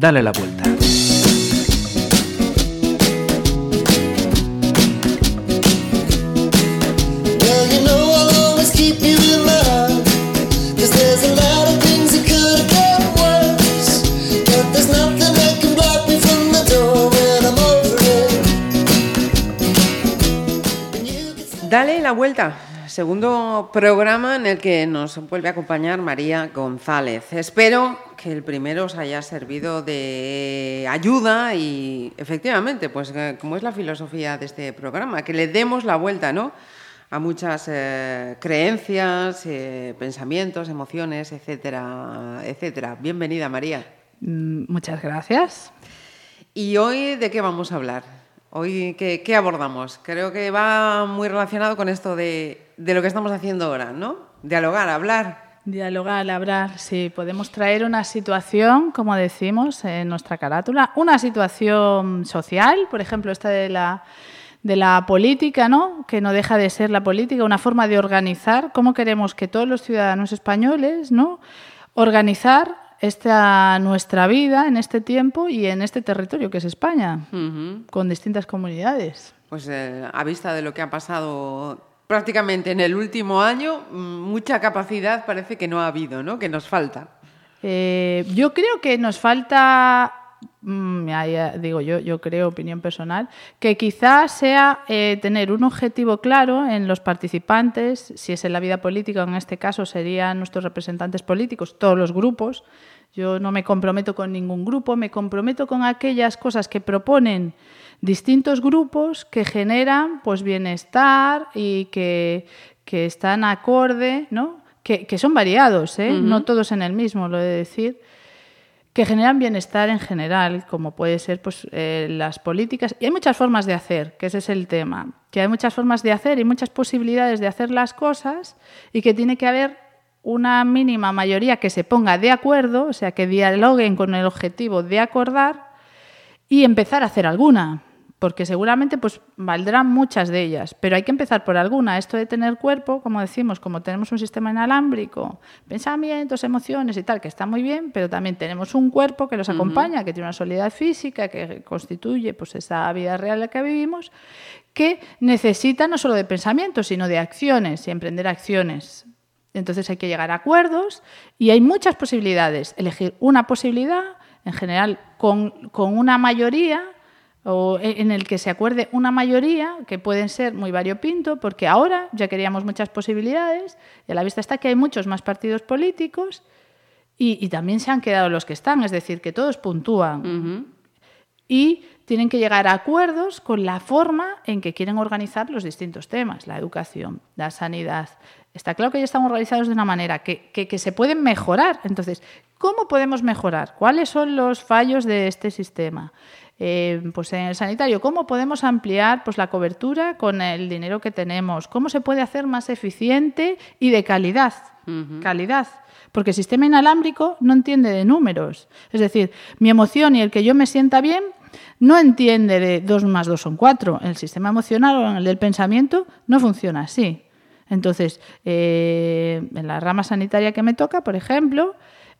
Dale la vuelta. Dale la vuelta. Segundo programa en el que nos vuelve a acompañar María González. Espero que el primero os haya servido de ayuda y efectivamente, pues eh, como es la filosofía de este programa, que le demos la vuelta, ¿no? A muchas eh, creencias, eh, pensamientos, emociones, etcétera, etcétera. Bienvenida, María. Mm, muchas gracias. ¿Y hoy de qué vamos a hablar? Hoy, ¿qué, abordamos? Creo que va muy relacionado con esto de, lo que estamos haciendo ahora, ¿no? Dialogar, hablar. Dialogar, hablar, sí. Podemos traer una situación, como decimos en nuestra carátula, una situación social, por ejemplo, esta de la, de la política, ¿no? Que no deja de ser la política, una forma de organizar cómo queremos que todos los ciudadanos españoles, ¿no? Organizar esta nuestra vida en este tiempo y en este territorio que es España, con distintas comunidades. Pues eh, a vista de lo que ha pasado prácticamente en el último año, mm, mucha capacidad parece que no ha habido, ¿no? Que nos falta. Eh, yo creo que nos falta mm, digo yo, yo creo, opinión personal, que quizás sea eh, tener un objetivo claro en los participantes, si es en la vida política, en este caso serían nuestros representantes políticos, todos los grupos, yo no me comprometo con ningún grupo, me comprometo con aquellas cosas que proponen distintos grupos que generan pues bienestar y que, están acorde, ¿no? Que, son variados, ¿eh? no todos en el mismo, lo he de decir, que generan bienestar en general, como puede ser pues, eh, las políticas. Y hay muchas formas de hacer, que ese es el tema, que hay muchas formas de hacer y muchas posibilidades de hacer las cosas y que tiene que haber una mínima mayoría que se ponga de acuerdo, o sea, que dialoguen con el objetivo de acordar y empezar a hacer alguna, porque seguramente pues valdrán muchas de ellas, pero hay que empezar por alguna. Esto de tener cuerpo, como decimos, como tenemos un sistema inalámbrico, pensamientos, emociones y tal, que está muy bien, pero también tenemos un cuerpo que los acompaña, que tiene una solidez física, que constituye pues esa vida real en la que vivimos, que necesita no solo de pensamientos, sino de acciones y emprender acciones entonces hay que llegar a acuerdos y hay muchas posibilidades. Elegir una posibilidad, en general, con, una mayoría o e, en el que se acuerde una mayoría, que pueden ser muy variopinto, porque ahora ya queríamos muchas posibilidades y a la vista está que hay muchos más partidos políticos y, también se han quedado los que están, es decir, que todos puntúan. Y tienen que llegar a acuerdos con la forma en que quieren organizar los distintos temas, la educación, la sanidad, Está claro que ya estamos organizados de una manera que, se pueden mejorar. Entonces, ¿cómo podemos mejorar? ¿Cuáles son los fallos de este sistema? Eh, pues en el sanitario, ¿cómo podemos ampliar pues, la cobertura con el dinero que tenemos? ¿Cómo se puede hacer más eficiente y de calidad? Calidad. Porque el sistema inalámbrico no entiende de números. Es decir, mi emoción y el que yo me sienta bien no entiende de 2 más 2 son 4. El sistema emocional o el del pensamiento no funciona así. Entonces, eh, en la rama sanitaria que me toca, por ejemplo,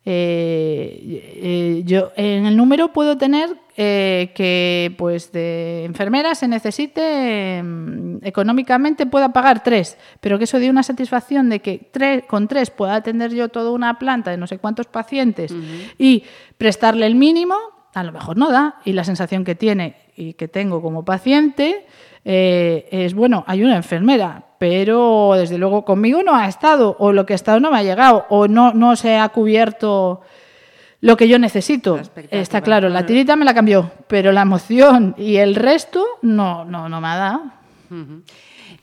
eh, eh, yo en el número puedo tener que pues de enfermeras se necesite mm, económicamente pueda pagar tres, pero que eso dé una satisfacción de que con tres pueda atender yo toda una planta de no sé cuántos pacientes y prestarle el mínimo, a lo mejor no da. Y la sensación que tiene y que tengo como paciente es, bueno, hay una enfermera, pero desde luego conmigo no ha estado, o lo que ha estado no me ha llegado, o no, no se ha cubierto lo que yo necesito. Está claro, la tirita me la cambió, pero la emoción y el resto no, no, no me ha dado.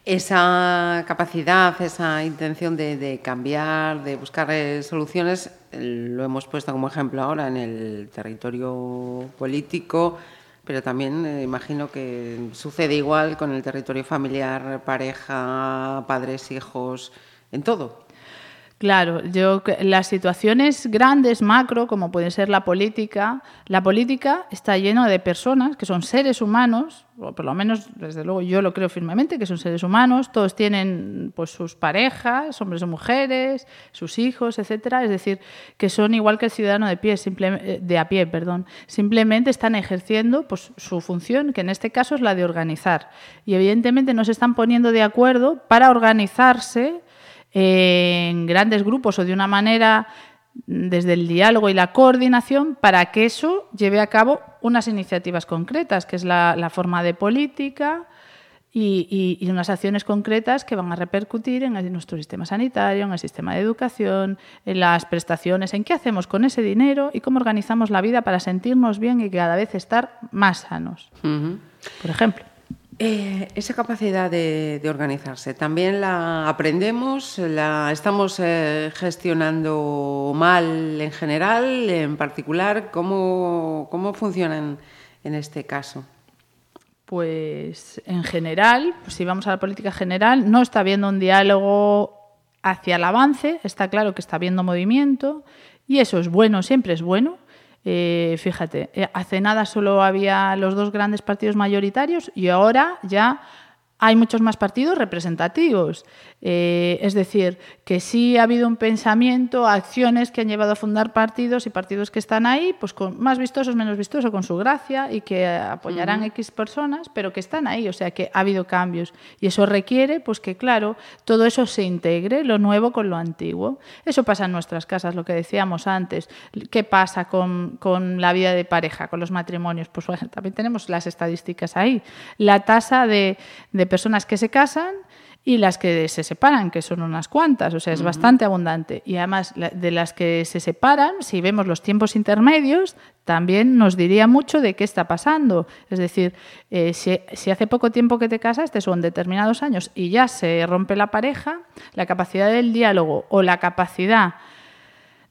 Esa capacidad, esa intención de, de cambiar, de buscar eh, soluciones, lo hemos puesto como ejemplo ahora en el territorio político, pero también eh, imagino que sucede igual con el territorio familiar, pareja, padres, hijos, en todo. Claro, yo las situaciones grandes, macro, como puede ser la política, la política está llena de personas que son seres humanos, o por lo menos, desde luego, yo lo creo firmemente, que son seres humanos, todos tienen pues sus parejas, hombres o mujeres, sus hijos, etcétera, es decir, que son igual que el ciudadano de pie, eh, de a pie, perdón, simplemente están ejerciendo pues, su función, que en este caso es la de organizar. Y evidentemente no se están poniendo de acuerdo para organizarse en grandes grupos o de una manera desde el diálogo y la coordinación para que eso lleve a cabo unas iniciativas concretas, que es la, forma de política y, unas acciones concretas que van a repercutir en, nuestro sistema sanitario, en el sistema de educación, en las prestaciones, en qué hacemos con ese dinero y cómo organizamos la vida para sentirnos bien y cada vez estar más sanos, por ejemplo. Eh, esa capacidad de, organizarse, ¿también la aprendemos? ¿La estamos eh, gestionando mal en general? En particular, ¿cómo, cómo funcionan en este caso? Pues en general, pues si vamos a la política general, no está habiendo un diálogo hacia el avance, está claro que está habiendo movimiento y eso es bueno, siempre es bueno, eh, fíjate, eh, hace nada solo había los dos grandes partidos mayoritarios y ahora ya hay muchos más partidos representativos. Eh, es decir, que sí ha habido un pensamiento, acciones que han llevado a fundar partidos y partidos que están ahí, pues con más vistosos, menos vistosos, con su gracia y que apoyarán X personas, pero que están ahí, o sea que ha habido cambios. Y eso requiere, pues que claro, todo eso se integre, lo nuevo con lo antiguo. Eso pasa en nuestras casas, lo que decíamos antes. ¿Qué pasa con, con la vida de pareja, con los matrimonios? Pues bueno, también tenemos las estadísticas ahí. La tasa de, de personas que se casan y las que se separan, que son unas cuantas, o sea, es bastante abundante. Y además, de las que se separan, si vemos los tiempos intermedios, también nos diría mucho de qué está pasando. Es decir, eh, si, si, hace poco tiempo que te casaste, son determinados años, y ya se rompe la pareja, la capacidad del diálogo o la capacidad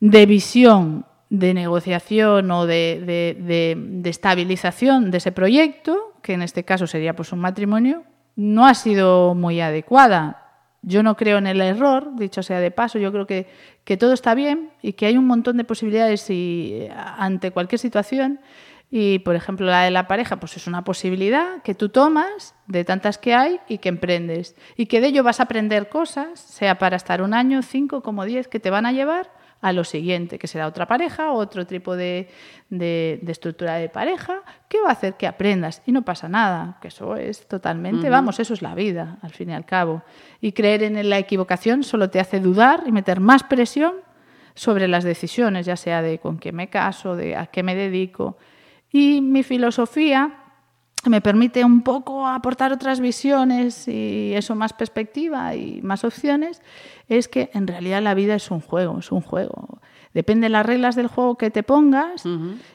de visión de negociación o de, de, de, estabilización de ese proyecto, que en este caso sería pues un matrimonio, no ha sido muy adecuada. Yo no creo en el error, dicho sea de paso, yo creo que, que todo está bien y que hay un montón de posibilidades y, ante cualquier situación. Y, por ejemplo, la de la pareja, pues es una posibilidad que tú tomas de tantas que hay y que emprendes. Y que de ello vas a aprender cosas, sea para estar un año, cinco, como diez, que te van a llevar a lo siguiente, que será otra pareja, otro tipo de, estructura de pareja, que va a hacer que aprendas y no pasa nada, que eso es totalmente, vamos, eso es la vida, al fin y al cabo. Y creer en la equivocación solo te hace dudar y meter más presión sobre las decisiones, ya sea de con qué me caso, de a qué me dedico. Y mi filosofía me permite un poco aportar otras visiones y eso más perspectiva y más opciones, es que en realidad la vida es un juego, es un juego. Depende de las reglas del juego que te pongas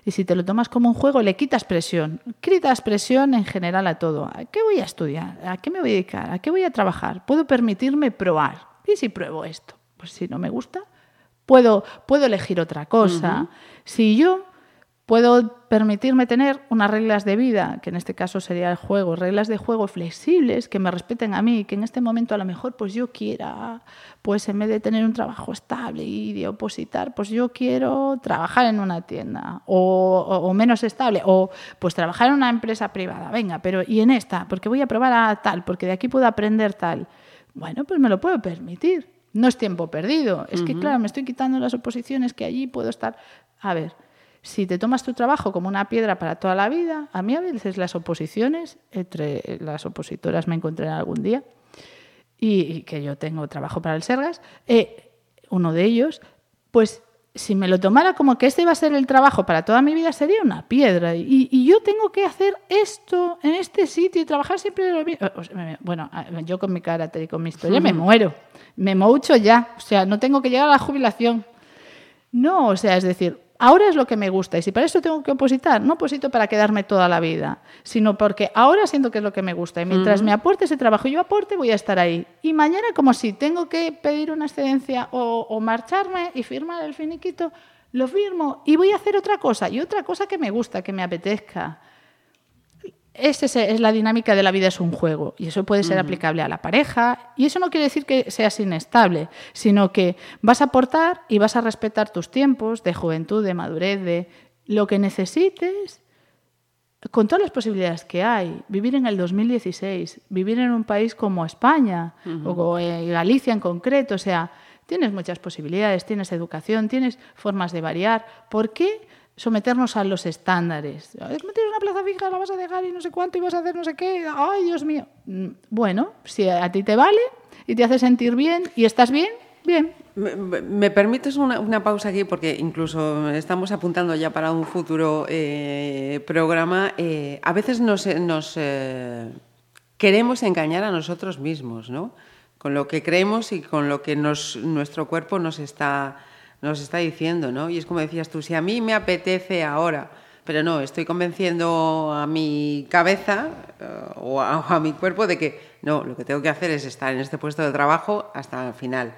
y si te lo tomas como un juego le quitas presión. Quitas presión en general a todo. ¿A qué voy a estudiar? ¿A qué me voy a dedicar? ¿A qué voy a trabajar? ¿Puedo permitirme probar? ¿Y si pruebo esto? Pues si no me gusta, puedo, puedo elegir otra cosa. Si yo Puedo permitirme tener unas reglas de vida, que en este caso sería el juego, reglas de juego flexibles que me respeten a mí, que en este momento a lo mejor pues yo quiera, pues en vez de tener un trabajo estable y de opositar, pues yo quiero trabajar en una tienda o, menos estable, o pues trabajar en una empresa privada, venga, pero y en esta, porque voy a probar a tal, porque de aquí puedo aprender tal. Bueno, pues me lo puedo permitir. No es tiempo perdido. Es que, claro, me estoy quitando las oposiciones que allí puedo estar. A ver, si te tomas tu trabajo como una piedra para toda la vida, a mí a veces las oposiciones, entre las opositoras me encontré algún día, y, que yo tengo trabajo para el Sergas, eh, uno de ellos, pues si me lo tomara como que este iba a ser el trabajo para toda mi vida, sería una piedra. Y, yo tengo que hacer esto en este sitio y trabajar siempre lo mismo. Bueno, yo con mi carácter y con mi historia me muero. Me mucho ya. O sea, no tengo que llegar a la jubilación. No, o sea, es decir, ahora es lo que me gusta y si para eso tengo que opositar, no oposito para quedarme toda la vida, sino porque ahora siento que es lo que me gusta y mientras me aporte ese trabajo yo aporte, voy a estar ahí. Y mañana, como si tengo que pedir una excedencia o, marcharme y firmar el finiquito, lo firmo y voy a hacer otra cosa y otra cosa que me gusta, que me apetezca. Esa es la dinámica de la vida, es un juego. Y eso puede ser aplicable a la pareja. Y eso no quiere decir que seas inestable, sino que vas a aportar y vas a respetar tus tiempos de juventud, de madurez, de lo que necesites, con todas las posibilidades que hay. Vivir en el 2016, vivir en un país como España o Galicia en concreto. O sea, tienes muchas posibilidades, tienes educación, tienes formas de variar. ¿Por qué? Someternos a los estándares. Tienes una plaza fija, la vas a dejar y no sé cuánto y vas a hacer no sé qué. Ay, Dios mío. Mm, bueno, si a ti te vale y te hace sentir bien y estás bien, bien. ¿Me, permites una, pausa aquí? Porque incluso estamos apuntando ya para un futuro eh, programa. Eh, a veces nos, eh, queremos engañar a nosotros mismos, ¿no? Con lo que creemos y con lo que nuestro cuerpo nos está nos está diciendo, ¿no? Y es como decías tú, si a mí me apetece ahora, pero no, estoy convenciendo a mi cabeza eh, o, a, mi cuerpo de que no, lo que tengo que hacer es estar en este puesto de trabajo hasta el final.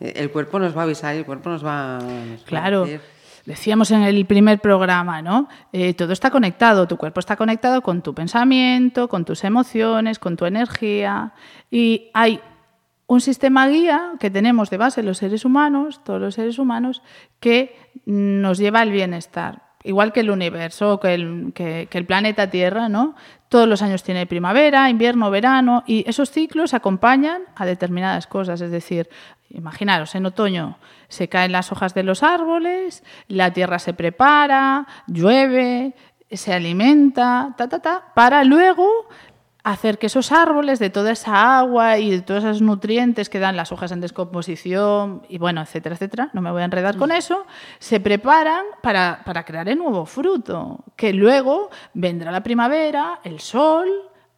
Eh, el cuerpo nos va a avisar, el cuerpo nos va, claro. Decíamos en el primer programa, ¿no? Eh, todo está conectado, tu cuerpo está conectado con tu pensamiento, con tus emociones, con tu energía. Y hay un sistema guía que tenemos de base los seres humanos, todos los seres humanos, que nos lleva al bienestar. Igual que el universo, que el, que, el planeta Tierra, ¿no? Todos los años tiene primavera, invierno, verano, y esos ciclos acompañan a determinadas cosas. Es decir, imaginaros, en otoño se caen las hojas de los árboles, la tierra se prepara, llueve, se alimenta, ta, ta, ta, para luego hacer que esos árboles, de toda esa agua y de todos esos nutrientes que dan las hojas en descomposición, y bueno, etcétera, etcétera, no me voy a enredar con eso, se preparan para, crear el nuevo fruto, que luego vendrá la primavera, el sol,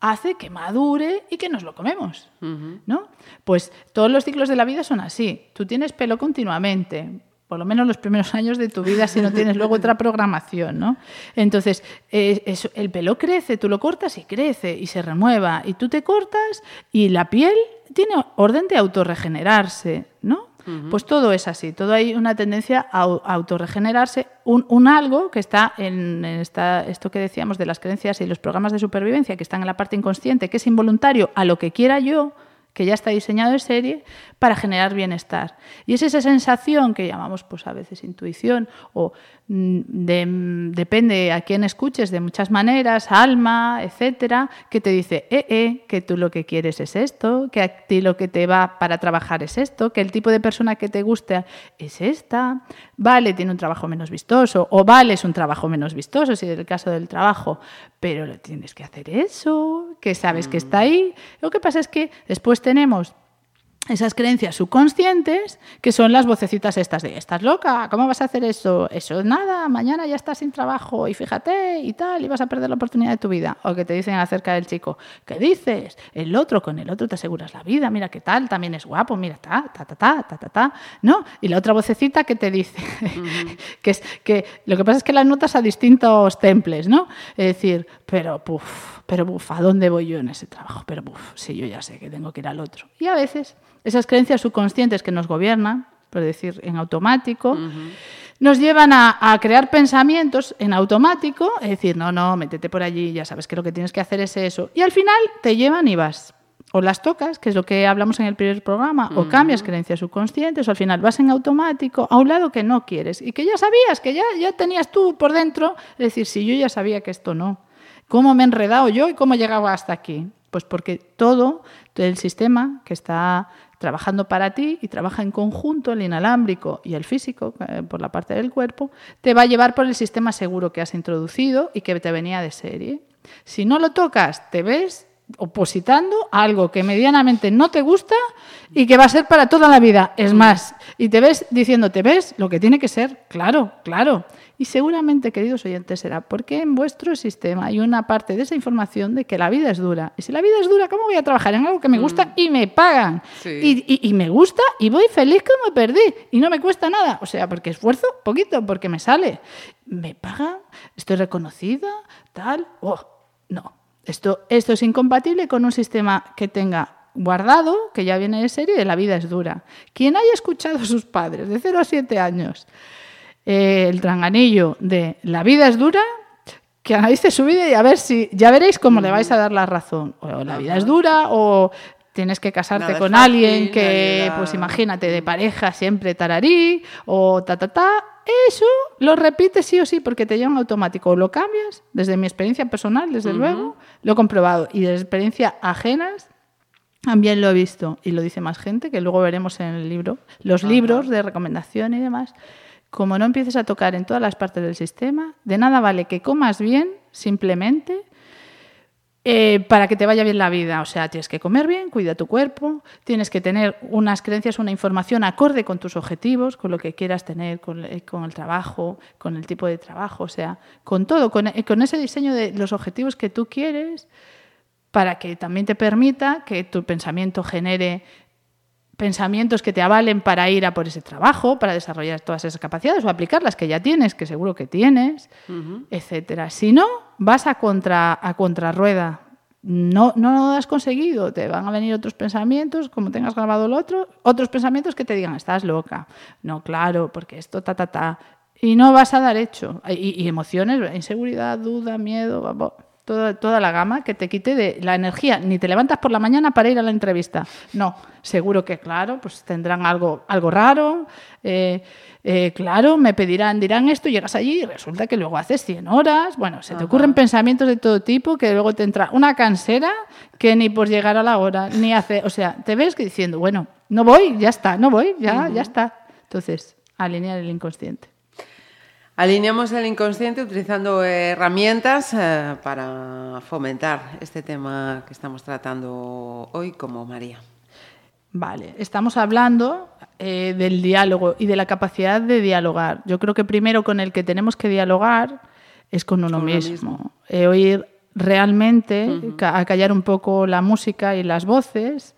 hace que madure y que nos lo comemos, ¿no? Pues todos los ciclos de la vida son así. Tú tienes pelo continuamente, por lo menos los primeros años de tu vida si no tienes luego otra programación, ¿no? Entonces, el pelo crece, tú lo cortas y crece y se renueva, y tú te cortas y la piel tiene orden de autorregenerarse, ¿no? Pues todo es así, todo hay una tendencia a autorregenerarse, un, un algo que está en, esta, esto que decíamos de las creencias y los programas de supervivencia que están en la parte inconsciente, que es involuntario a lo que quiera yo, que ya está diseñado de serie para generar bienestar. Y es esa sensación que llamamos pues a veces intuición o mm, mm, depende a quién escuches de muchas maneras, alma, etcétera, que te dice, eh, eh, que tú lo que quieres es esto, que a ti lo que te va para trabajar es esto, que el tipo de persona que te gusta es esta, vale, tiene un trabajo menos vistoso o vale, es un trabajo menos vistoso, si es el caso del trabajo, pero lo tienes que hacer eso, que sabes que está ahí. Lo que pasa es que después tenemos esas creencias subconscientes que son las vocecitas estas de estás loca, ¿cómo vas a hacer eso? Eso es nada, mañana ya estás sin trabajo y fíjate y tal, y vas a perder la oportunidad de tu vida. O que te dicen acerca del chico, ¿qué dices? El otro, con el otro te aseguras la vida, mira qué tal, también es guapo, mira, ta, ta, ta, ta, ta, ta, ta, ¿no? Y la otra vocecita que te dice, que es que lo que pasa es que las notas a distintos temples, ¿no? Es decir, pero, puf, pero, puf, ¿a dónde voy yo en ese trabajo? Pero, puf, sí, yo ya sé que tengo que ir al otro. Y a veces esas creencias subconscientes que nos gobiernan, por decir en automático, nos llevan a, crear pensamientos en automático, es decir, no, no, métete por allí, ya sabes que lo que tienes que hacer es eso. Y al final te llevan y vas. O las tocas, que es lo que hablamos en el primer programa, o cambias creencias subconscientes, o al final vas en automático a un lado que no quieres y que ya sabías, que ya, ya tenías tú por dentro. Es decir, si yo ya sabía que esto no, ¿cómo me he enredado yo y cómo llegaba hasta aquí? Pues porque todo, todo el sistema que está trabajando para ti y trabaja en conjunto el inalámbrico y el físico eh, por la parte del cuerpo, te va a llevar por el sistema seguro que has introducido y que te venía de serie. Si no lo tocas, te ves opositando a algo que medianamente no te gusta y que va a ser para toda la vida. Es más, y te ves diciendo, te ves lo que tiene que ser, claro, claro. Y seguramente, queridos oyentes, será porque en vuestro sistema hay una parte de esa información de que la vida es dura. Y si la vida es dura, ¿cómo voy a trabajar en algo que me gusta mm. y me pagan? Y, me gusta y voy feliz como perdí y no me cuesta nada. O sea, porque esfuerzo poquito, porque me sale. ¿Me pagan? ¿Estoy reconocida? ¿Tal? Oh, no. Esto, esto es incompatible con un sistema que tenga guardado, que ya viene de serie, de la vida es dura. Quien haya escuchado a sus padres de 0 a 7 años, el tranganillo de la vida es dura, que analice su vida y a ver si ya veréis cómo le vais a dar la razón. O la vida es dura o tienes que casarte con alguien que, pues imagínate, de pareja siempre tararí o ta ta ta. Eso lo repites sí o sí porque te lleva automático. O lo cambias, desde mi experiencia personal, desde luego, lo he comprobado. Y desde experiencias ajenas, también lo he visto. Y lo dice más gente, que luego veremos en el libro. Los libros de recomendación y demás como no empieces a tocar en todas las partes del sistema, de nada vale que comas bien, simplemente, eh, para que te vaya bien la vida. O sea, tienes que comer bien, cuida tu cuerpo, tienes que tener unas creencias, una información acorde con tus objetivos, con lo que quieras tener, con, eh, el trabajo, con el tipo de trabajo, o sea, con todo, con, eh, con ese diseño de los objetivos que tú quieres para que también te permita que tu pensamiento genere pensamientos que te avalen para ir a por ese trabajo, para desarrollar todas esas capacidades o aplicar las que ya tienes, que seguro que tienes, etcétera. Si no, vas a contra a contrarrueda. No, no lo has conseguido, te van a venir otros pensamientos, como tengas grabado el otro, otros pensamientos que te digan, estás loca. No, claro, porque esto, ta, ta, ta. Y no vas a dar hecho. Y, y emociones, inseguridad, duda, miedo, toda, toda la gama que te quite de la energía. Ni te levantas por la mañana para ir a la entrevista. No, seguro que claro, pues tendrán algo, algo raro. Eh, eh, claro, me pedirán, dirán esto, llegas allí y resulta que luego haces 100 horas. Bueno, se te ocurren pensamientos de todo tipo que luego te entra una cansera que ni por llegar a la hora, ni hace, o sea, te ves que diciendo, bueno, no voy, ya está, no voy, ya, ya está. Entonces, alinear el inconsciente. Alineamos el inconsciente utilizando herramientas eh, para fomentar este tema que estamos tratando hoy como María. Vale, estamos hablando eh, del diálogo y de la capacidad de dialogar. Yo creo que primero con el que tenemos que dialogar es con uno mismo. Eh, oír realmente, acallar un poco la música y las voces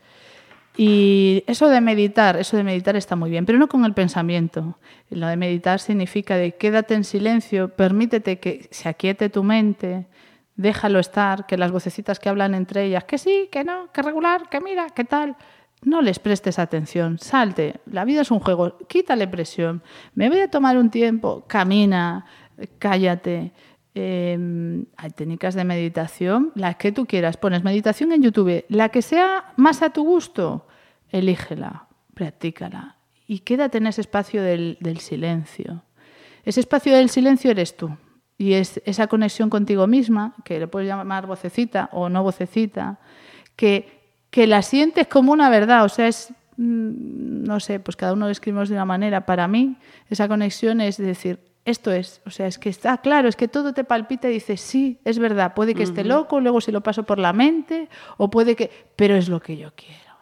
y eso de meditar, eso de meditar está muy bien, pero no con el pensamiento. Lo de meditar significa de quédate en silencio, permítete que se aquiete tu mente, déjalo estar, que las vocecitas que hablan entre ellas, que sí, que no, que regular, que mira, que tal, no les prestes atención, salte, la vida es un juego, quítale presión, me voy a tomar un tiempo, camina, cállate. Em, hay técnicas de meditación, las que tú quieras. Pones meditación en YouTube, la que sea más a tu gusto, elígela, practícala y quédate en ese espacio del, silencio. Ese espacio del silencio eres tú y es esa conexión contigo misma, que le puedes llamar vocecita o no vocecita, que, que la sientes como una verdad, o sea, es, mm, no sé, pues cada uno lo escribimos de una manera. Para mí, esa conexión es decir, esto es, o sea, es que está claro, es que todo te palpita y dices, sí, es verdad, puede que esté loco, luego se lo paso por la mente, o puede que, pero es lo que yo quiero.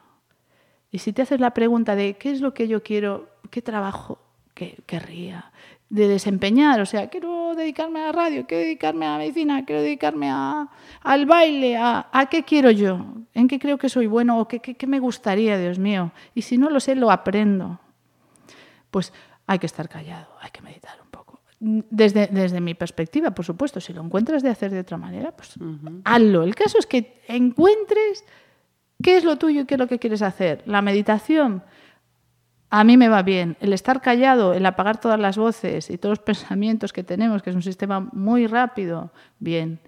Y si te haces la pregunta de qué es lo que yo quiero, qué trabajo que querría de desempeñar, o sea, quiero dedicarme a la radio, quiero dedicarme a la medicina, quiero dedicarme a, al baile, a, a, qué quiero yo, en qué creo que soy bueno o qué, qué, qué me gustaría, Dios mío. Y si no lo sé, lo aprendo. Pues hay que estar callado, hay que meditar desde, desde mi perspectiva, por supuesto, si lo encuentras de hacer de otra manera, pues hazlo. El caso es que encuentres qué es lo tuyo y qué es lo que quieres hacer. La meditación a mí me va bien. El estar callado, el apagar todas las voces y todos los pensamientos que tenemos, que es un sistema muy rápido, bien.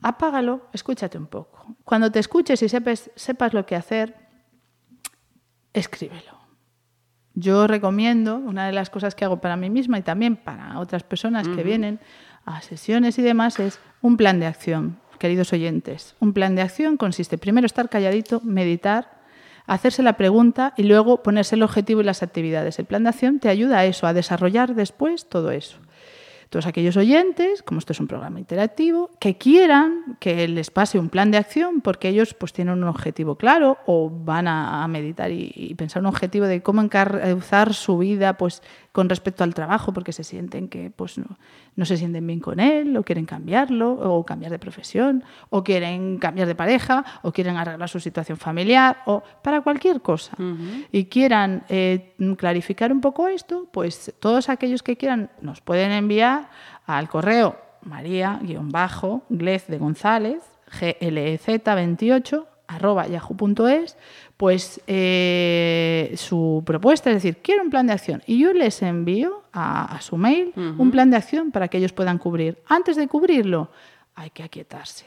Apágalo, escúchate un poco. Cuando te escuches y sepas lo que hacer, escríbelo. Yo recomiendo, una de las cosas que hago para mí misma y también para otras personas que vienen a sesiones y demás, es un plan de acción, queridos oyentes. Un plan de acción consiste primero estar calladito, meditar, hacerse la pregunta y luego ponerse el objetivo y las actividades. El plan de acción te ayuda a eso, a desarrollar después todo eso todos aquellos oyentes, como esto es un programa interactivo, que quieran que les pase un plan de acción porque ellos pues tienen un objetivo claro o van a, meditar y, pensar un objetivo de cómo encauzar su vida pues con respecto al trabajo porque se sienten que pues no, no se sienten bien con él o quieren cambiarlo o cambiar de profesión o quieren cambiar de pareja o quieren arreglar su situación familiar o para cualquier cosa. Y quieran eh, clarificar un poco esto, pues todos aquellos que quieran nos pueden enviar al correo maría-glez de González glez 28 yahoo.es, pues eh, su propuesta, es decir, quiero un plan de acción. Y yo les envío a, su mail un plan de acción para que ellos puedan cubrir. Antes de cubrirlo, hay que aquietarse.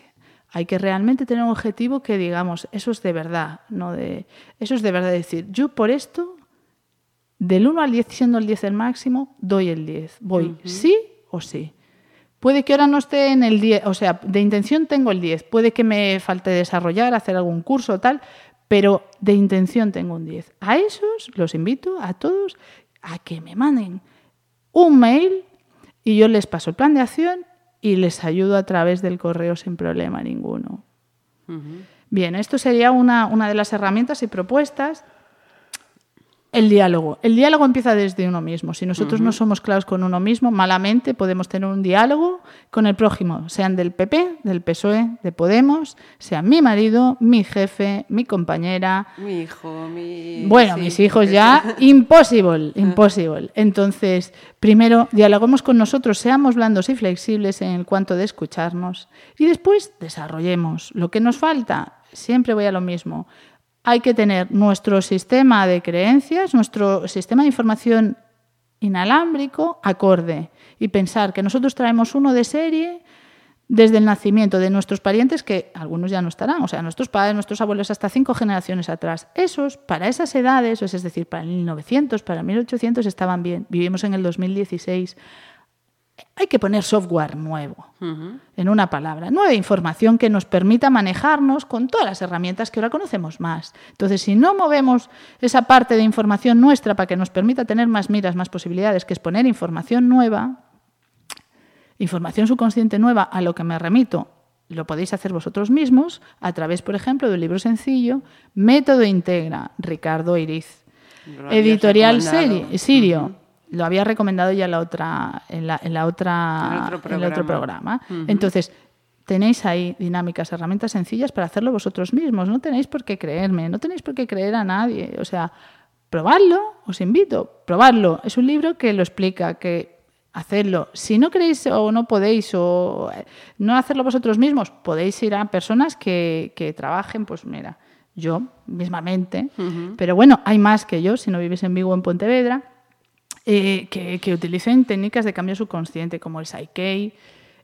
Hay que realmente tener un objetivo que digamos, eso es de verdad, no de eso es de verdad decir, yo por esto del 1 al 10 siendo el 10 el máximo, doy el 10. Voy sí o sí. Puede que ahora no esté en el 10, o sea, de intención tengo el 10, puede que me falte desarrollar, hacer algún curso o tal, pero de intención tengo un 10. A esos los invito a todos a que me manden un mail y yo les paso el plan de acción y les ayudo a través del correo sin problema ninguno. Bien, esto sería una, una de las herramientas y propuestas el diálogo. El diálogo empieza desde uno mismo. Si nosotros no somos claros con uno mismo, malamente podemos tener un diálogo con el prójimo, sean del PP, del PSOE, de Podemos, sea mi marido, mi jefe, mi compañera. Mi hijo, mi. Bueno, mis hijos ya. imposible, imposible. Entonces, primero, dialoguemos con nosotros, seamos blandos y flexibles en cuanto de escucharnos. Y después, desarrollemos. Lo que nos falta, siempre voy a lo mismo hay que tener nuestro sistema de creencias, nuestro sistema de información inalámbrico acorde y pensar que nosotros traemos uno de serie desde el nacimiento de nuestros parientes, que algunos ya no estarán, o sea, nuestros padres, nuestros abuelos, hasta cinco generaciones atrás. Esos, para esas edades, es decir, para el 1900, para el 1800, estaban bien. Vivimos en el 2016 hay que poner software nuevo, en una palabra, nueva información que nos permita manejarnos con todas las herramientas que ahora conocemos más. Entonces, si no movemos esa parte de información nuestra para que nos permita tener más miras, más posibilidades, que es poner información nueva, información subconsciente nueva, a lo que me remito, lo podéis hacer vosotros mismos a través, por ejemplo, de un libro sencillo, Método Integra, Ricardo Iriz. Editorial Sirio lo había recomendado ya en la otra, en la, en la otra, en el otro programa. Entonces, tenéis ahí dinámicas, herramientas sencillas para hacerlo vosotros mismos. No tenéis por qué creerme, no tenéis por qué creer a nadie. O sea, probadlo, os invito, probadlo. Es un libro que lo explica, que hacerlo. Si no queréis o no podéis o eh, no hacerlo vosotros mismos, podéis ir a personas que, que trabajen, pues mira, yo mismamente, pero bueno, hay más que yo, si no vivís en Vigo o en Pontevedra, eh, que, utilicen técnicas de cambio subconsciente como el Psyche,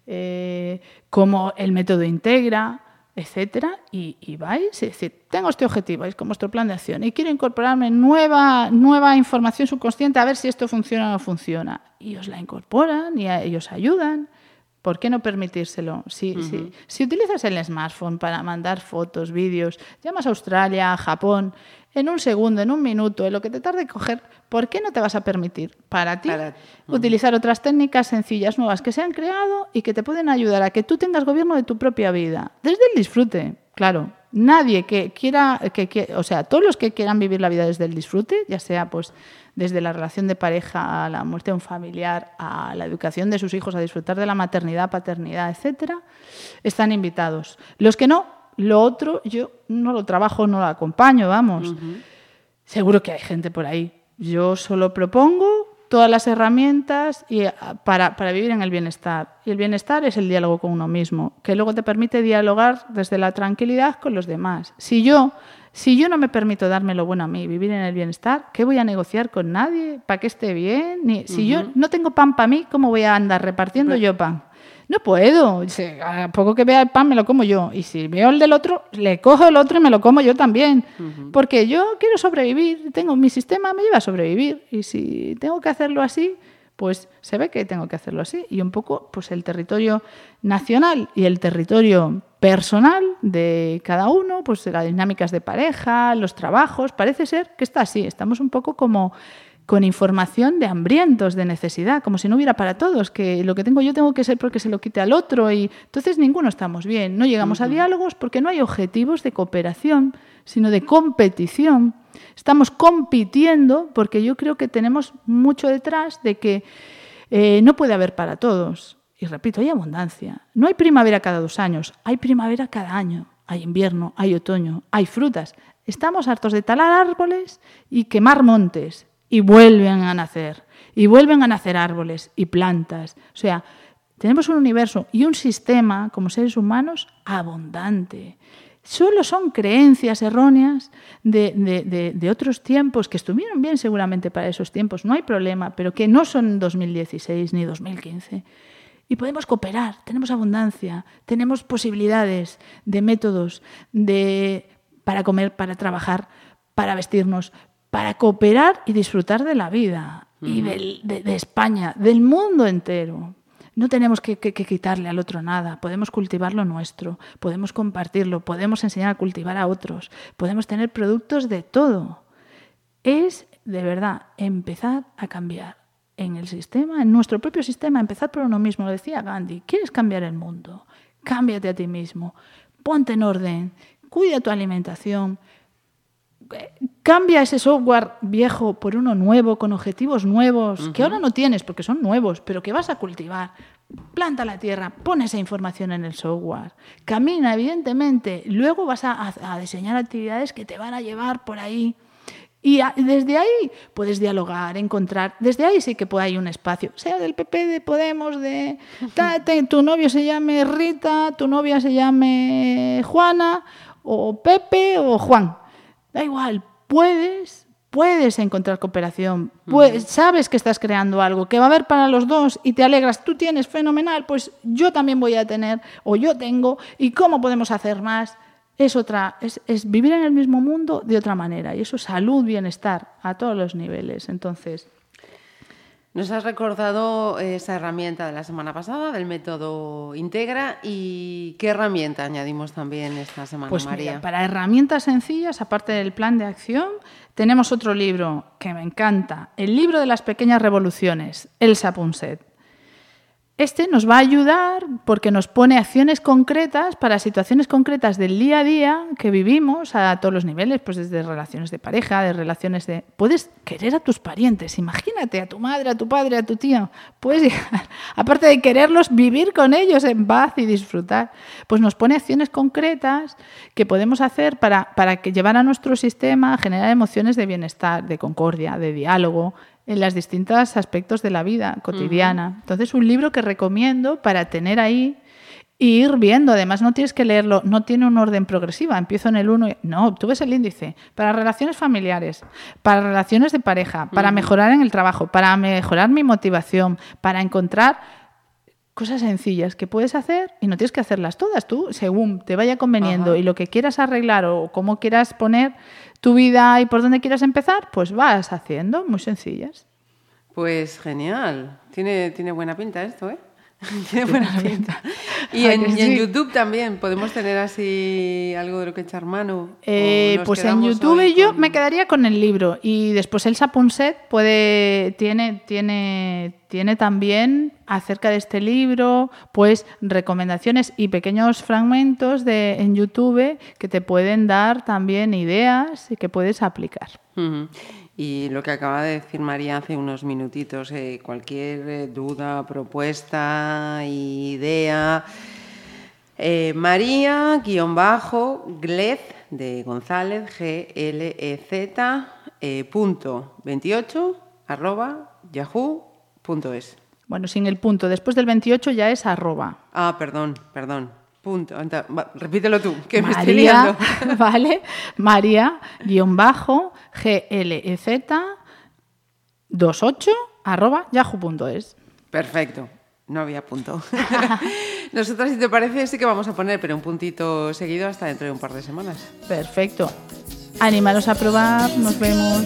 eh, como el método Integra, etcétera, y, vais, es decir, tengo este objetivo, es como vuestro plan de acción, y quiero incorporarme nueva, nueva información subconsciente a ver si esto funciona o no funciona. Y os la incorporan y, ellos os ayudan. ¿Por qué no permitírselo? Si, si, utilizas el smartphone para mandar fotos, vídeos, llamas a Australia, a Japón, en un segundo, en un minuto, en lo que te tarde coger, ¿por qué no te vas a permitir para ti utilizar otras técnicas sencillas, nuevas, que se han creado y que te pueden ayudar a que tú tengas gobierno de tu propia vida? Desde el disfrute, claro. Nadie que quiera, que, o sea, todos los que quieran vivir la vida desde el disfrute, ya sea pues desde la relación de pareja a la muerte de un familiar, a la educación de sus hijos, a disfrutar de la maternidad, paternidad, etcétera, están invitados. Los que no, lo otro yo no lo trabajo, no lo acompaño, vamos. Seguro que hay gente por ahí. Yo solo propongo todas las herramientas y, ah, para, para, vivir en el bienestar. Y el bienestar es el diálogo con uno mismo, que luego te permite dialogar desde la tranquilidad con los demás. Si yo, si yo no me permito darme lo bueno a mí, vivir en el bienestar, ¿qué voy a negociar con nadie para que esté bien? Ni, Si yo no tengo pan para mí, ¿cómo voy a andar repartiendo yo pan? No puedo. A poco que vea el pan me lo como yo. Y si veo el del otro, le cojo el otro y me lo como yo también. Porque yo quiero sobrevivir. Tengo mi sistema me lleva a sobrevivir. Y si tengo que hacerlo así, pues se ve que tengo que hacerlo así. Y un poco, pues el territorio nacional y el territorio personal de cada uno, pues las dinámicas de pareja, los trabajos, parece ser que está así. Estamos un poco como con información de hambrientos, de necesidad, como si no hubiera para todos, que lo que tengo yo tengo que ser porque se lo quite al otro y entonces ninguno estamos bien, no llegamos a diálogos porque no hay objetivos de cooperación, sino de competición. Estamos compitiendo porque yo creo que tenemos mucho detrás de que eh, no puede haber para todos. Y repito, hay abundancia. No hay primavera cada dos años, hay primavera cada año. Hay invierno, hay otoño, hay frutas. Estamos hartos de talar árboles y quemar montes y vuelven a nacer, y vuelven a nacer árboles y plantas. O sea, tenemos un universo y un sistema como seres humanos abundante. Solo son creencias erróneas de, otros tiempos que estuvieron bien seguramente para esos tiempos, no hay problema, pero que no son 2016 ni 2015. Y podemos cooperar, tenemos abundancia, tenemos posibilidades de métodos de, para comer, para trabajar, para vestirnos, para cooperar y disfrutar de la vida y de España, del mundo entero. No tenemos que, quitarle al otro nada, podemos cultivar lo nuestro, podemos compartirlo, podemos enseñar a cultivar a otros, podemos tener productos de todo. Es de verdad empezar a cambiar en el sistema, en nuestro propio sistema, empezar por uno mismo. Lo decía Gandhi, ¿quieres cambiar el mundo? Cámbiate a ti mismo, ponte en orden, cuida tu alimentación, cambia ese software viejo por uno nuevo, con objetivos nuevos, que ahora no tienes porque son nuevos, pero que vas a cultivar. Planta la tierra, pon esa información en el software, camina, evidentemente, luego vas a, diseñar actividades que te van a llevar por ahí. Y desde ahí puedes dialogar, encontrar. Desde ahí sí que puede hay un espacio, sea del PP, de Podemos, de tu novio se llame Rita, tu novia se llame Juana, o Pepe, o Juan Da igual, puedes, puedes encontrar cooperación, sabes que estás creando algo, que va a haber para los dos y te alegras, tú tienes fenomenal, pues yo también voy a tener o yo tengo y cómo podemos hacer más. Es otra, es, es vivir en el mismo mundo de otra manera y eso es salud, bienestar a todos los niveles. Entonces, nos has recordado esa herramienta de la semana pasada, del método Integra, y qué herramienta añadimos también esta semana, pues María. para herramientas sencillas, aparte del plan de acción, tenemos otro libro que me encanta, el libro de las pequeñas revoluciones, Elsa Punset. Este nos va a ayudar porque nos pone acciones concretas para situaciones concretas del día a día que vivimos a todos los niveles, pues desde relaciones de pareja, de relaciones de... Puedes querer a tus parientes, imagínate, a tu madre, a tu padre, a tu tío. Puedes, aparte de quererlos, vivir con ellos en paz y disfrutar. Pues nos pone acciones concretas que podemos hacer para, para que llevar a nuestro sistema a generar emociones de bienestar, de concordia, de diálogo, en los distintos aspectos de la vida cotidiana. Entonces, un libro que recomiendo para tener ahí e ir viendo. Además, no tienes que leerlo, no tiene un orden progresiva. Empiezo en el 1 y... No, tú ves el índice. Para relaciones familiares, para relaciones de pareja, para mejorar en el trabajo, para mejorar mi motivación, para encontrar cosas sencillas que puedes hacer y no tienes que hacerlas todas. Tú, según te vaya conveniendo y lo que quieras arreglar o cómo quieras poner tu vida y por dónde quieras empezar, pues vas haciendo, muy sencillas. Pues genial. Tiene, tiene buena pinta esto, ¿eh? Tiene buena pinta. Y, en, YouTube también podemos tener así algo de lo que echar mano. Eh, pues en YouTube yo me quedaría con el libro y después Elsa Ponset puede tiene tiene tiene también acerca de este libro pues recomendaciones y pequeños fragmentos de en YouTube que te pueden dar también ideas y que puedes aplicar. Y lo que acaba de decir María hace unos minutitos, eh, cualquier eh, duda, propuesta, idea. Eh, María, guion bajo, Glez de González, G-L-E-Z, eh, punto 28, arroba, yahoo.es. Bueno, sin el punto, después del 28 ya es arroba. Ah, perdón, perdón. Punto. Repítelo tú, que María, me estoy liando. Vale, María, guion bajo, GLEZ, 28, arroba, yahoo.es. Perfecto. No había punto. Nosotras, si te parece, sí que vamos a poner, pero un puntito seguido hasta dentro de un par de semanas. Perfecto. Animaros a probar, nos vemos.